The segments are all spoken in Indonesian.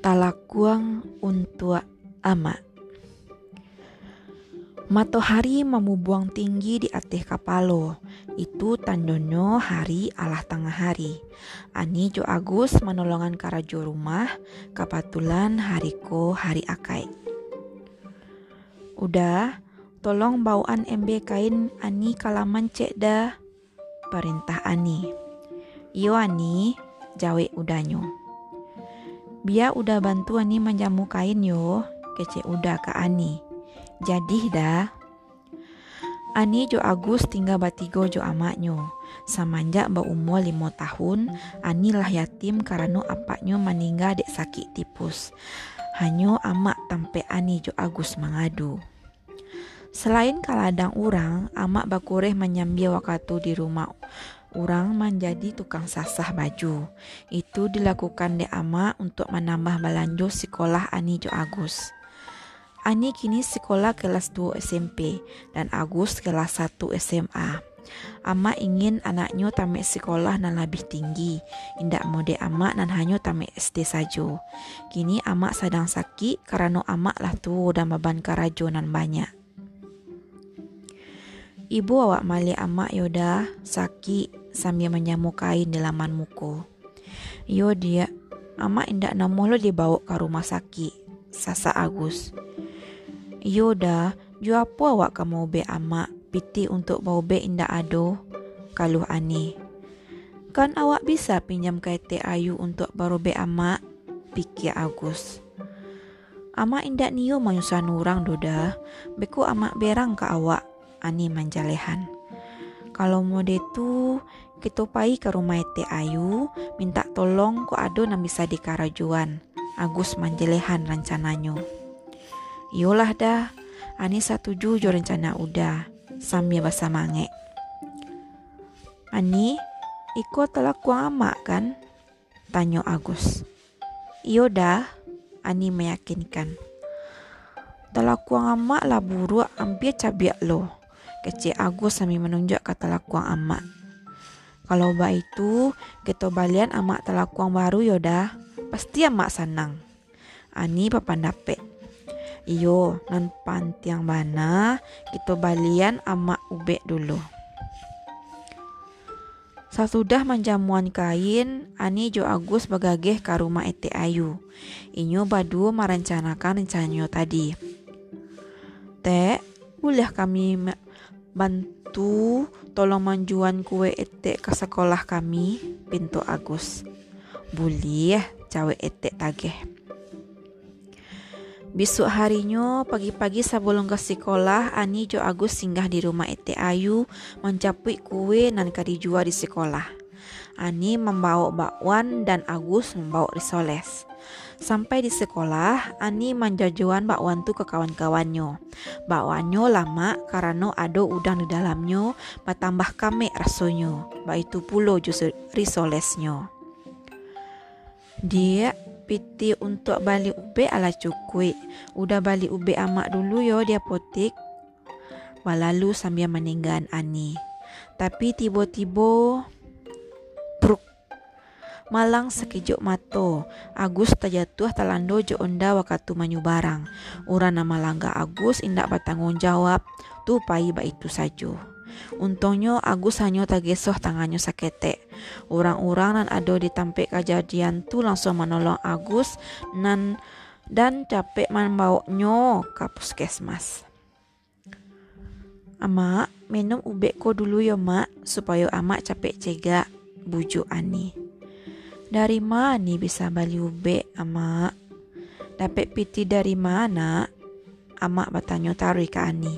Talakuang untuk ama. Matahari memubuang tinggi di atas kapalo. Itu tandonyo hari alah tengah hari. Ani Jo Agus menolongan karajo rumah. Kapatulan hariko hari akai. Udah, tolong bawaan MB kain Ani kalaman cek dah. Perintah Ani. Iyo Ani, jawe udanyo. Bia udah bantu Ani menjamu kain yo, kece udah ke Ani. Jadi dah. Ani Jo Agus tinggal batigo Jo amaknyo. Semenjak umur lima tahun, Ani lah yatim karena apaknya meninggal dek sakit tipus. Hanyo amak tampe Ani Jo Agus mengadu. Selain kaladang orang, amak bakureh menyambi waktu di rumah orang menjadi tukang sasah baju. Itu dilakukan de ama untuk menambah belanja sekolah Ani Jo Agus. Ani kini sekolah kelas 2 SMP dan Agus kelas 1 SMA. Ama ingin anaknya tamat sekolah nan lebih tinggi. Indak mode ama nan hanya tamat SD saja. Kini ama sedang sakit karena ama lah tu dan beban karajo nan banyak. Ibu awak mali ama yoda sakit sambil menyamu kain di laman muko. Yo dia, ama indak namo lo dibawa ke rumah sakit. Sasa Agus. Yoda, ju apa awak kamu be ama piti untuk bau be indak ado? Kaluh ani. Kan awak bisa pinjam kaite ayu untuk baru be ama? Pikir Agus. Ama indak niyo manyusan orang doda. Beku ama berang ke awak. Ani manjalehan. Kalau mode tu kita pai ke rumah ete ayu minta tolong ko ado nam bisa dikarajuan. Agus manjelehan rencananya. Yolah dah, Ani satu jo rencana udah, sambil bahasa mange. Ani, iko telah kuama kan? Tanya Agus. Iyo dah, Ani meyakinkan. Telah kuama lah buruk hampir cabiak lo. Kecil Agus sambil menunjuk kata lakuang amak. Kalau ba itu, kita balian amak telakuang baru yoda, pasti amak senang. Ani papan dapet. Iyo, nan pantiang bana, kita balian ama ube dulu. Sasudah menjamuan kain, Ani Jo Agus bagageh ke rumah Ete Ayu. Inyo badu merencanakan rencanyo tadi. Teh, boleh kami bantu tolong manjuan kue Ete ke sekolah kami? Pintu Agus. Boleh, cawe Ete tageh. Besok harinya pagi-pagi sebelum ke sekolah Ani Jo Agus singgah di rumah Ete Ayu mencapai kue nan dijual di sekolah. Ani membawa bakwan dan Agus membawa risoles. Sampai di sekolah, Ani menjajuan bakwan tu ke kawan-kawannya. Bakwannya lama karena ada udang di dalamnya, bertambah kame rasanya. Bak itu pulo jus risolesnya. Dia piti untuk balik ube ala cukui. Udah balik ube amak dulu yo dia potik. Walalu sambil meninggal Ani. Tapi tiba-tiba malang sekejap mato. Agus terjatuh terlando jo onda wakatu. Ura nama langga Agus indak bertanggung jawab. Tu pai ba itu saja. Untungnya Agus hanya tagesoh tangannya sakete. Orang-orang nan ada di tampek kejadian tu langsung menolong Agus nan dan capek membawanya ke puskesmas. Ama, minum ubek ko dulu ya mak, supaya amak capek cegak, bujuk Ani. Dari mana bisa bali ubek, amak? Dapat piti dari mana? Amak bertanya tarik ke Ani.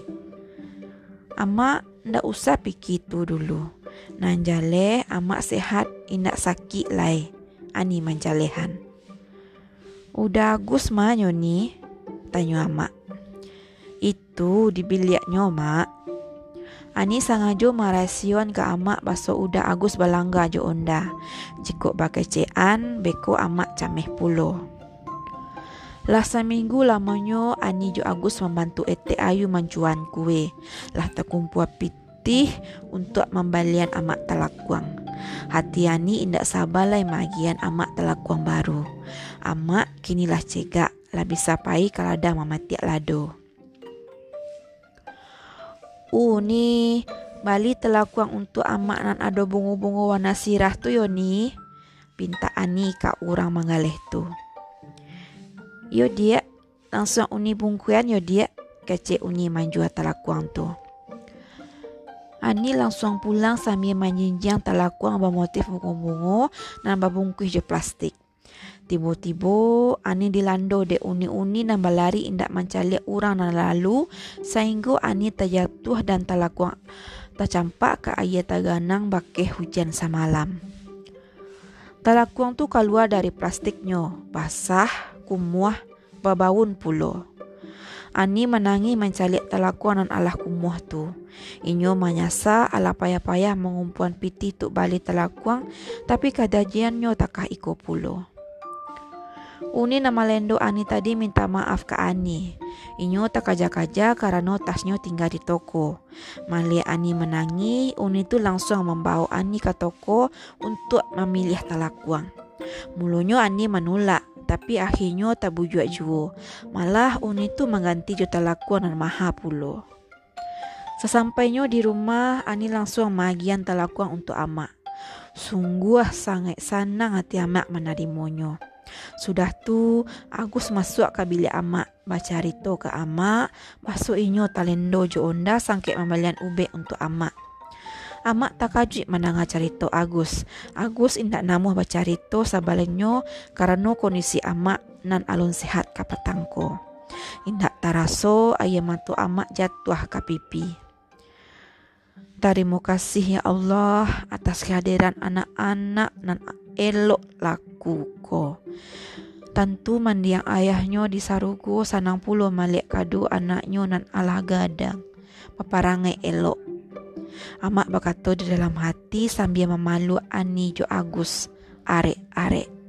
Amak, ndak usah pikir tu dulu. Nanjale amak sehat indak sakit lai. Ani manjalehan. Udah Agus manyo ni? Tanya amak. Itu di biliknya mak. Ani sangajo marasion ke amak baso udah Agus balangga jo onda. Jikuk bakai cean beko amak cameh pulo. Lah seminggu lamanya Ani jo Agus membantu Ete Ayu mencuan kue. Lah terkumpul pitih untuk membalian amak talakuang. Hati Ani indak sabarlah magian amak telakuang baru. Amak kinilah cegak lah bisa pai kalau ada mamatiak lado. Uh ni Bali telakuang untuk amak nan ada bungu-bungu warna sirah tu yo ni. Pinta Ani kak orang mangaleh tu. Yo dia langsung uni bungkuan yo dia kece uni manjua telakuang tu. Ani langsung pulang sambil menjinjang talakuang bermotif bunga-bunga dan berbungkus je plastik. Tiba-tiba Ani dilando de uni-uni dan berlari indak mencari orang dan lalu sehingga Ani terjatuh dan talakuang tercampak ke air taganang bakeh hujan semalam. Talakuang tu keluar dari plastiknya, basah, kumuah, babaun pulo. Ani menangi mencalik telakuan dan alah kumuh tu. Inyo menyasa ala payah-payah mengumpuan piti tu bali telakuang tapi kadajiannya takah iko pulo. Uni nama lendo Ani tadi minta maaf ke Ani. Inyo tak kaja-kaja karena tasnya tinggal di toko. Mali Ani menangi, Uni tu langsung membawa Ani ke toko untuk memilih telakuang. Mulunya Ani menolak tapi akhirnya tak bujuk jua. Malah uni tu mengganti juta lakuan dan maha pulo. Sesampainya di rumah, Ani langsung magian talakuan untuk amak. Sungguh sangat senang hati amak menerimanya. Sudah tu, Agus masuk ke bilik amak, baca rito ke amak, masuk inyo talendo jo onda sangke membelian ube untuk amak. Amak tak kajik menanga cerita Agus. Agus indak namuh baca cerita sabalenyo karena kondisi amak nan alun sehat kapatangko. Indak taraso ayam matu amak jatuh ke pipi. Terima kasih ya Allah atas kehadiran anak-anak nan elok laku Tentu mandiang ayahnya di sarugo sanang pulo malik kadu anaknya nan alah gadang. Paparangai elok. Amak berkata di dalam hati sambil memalu Ani Jo Agus. Arek-arek.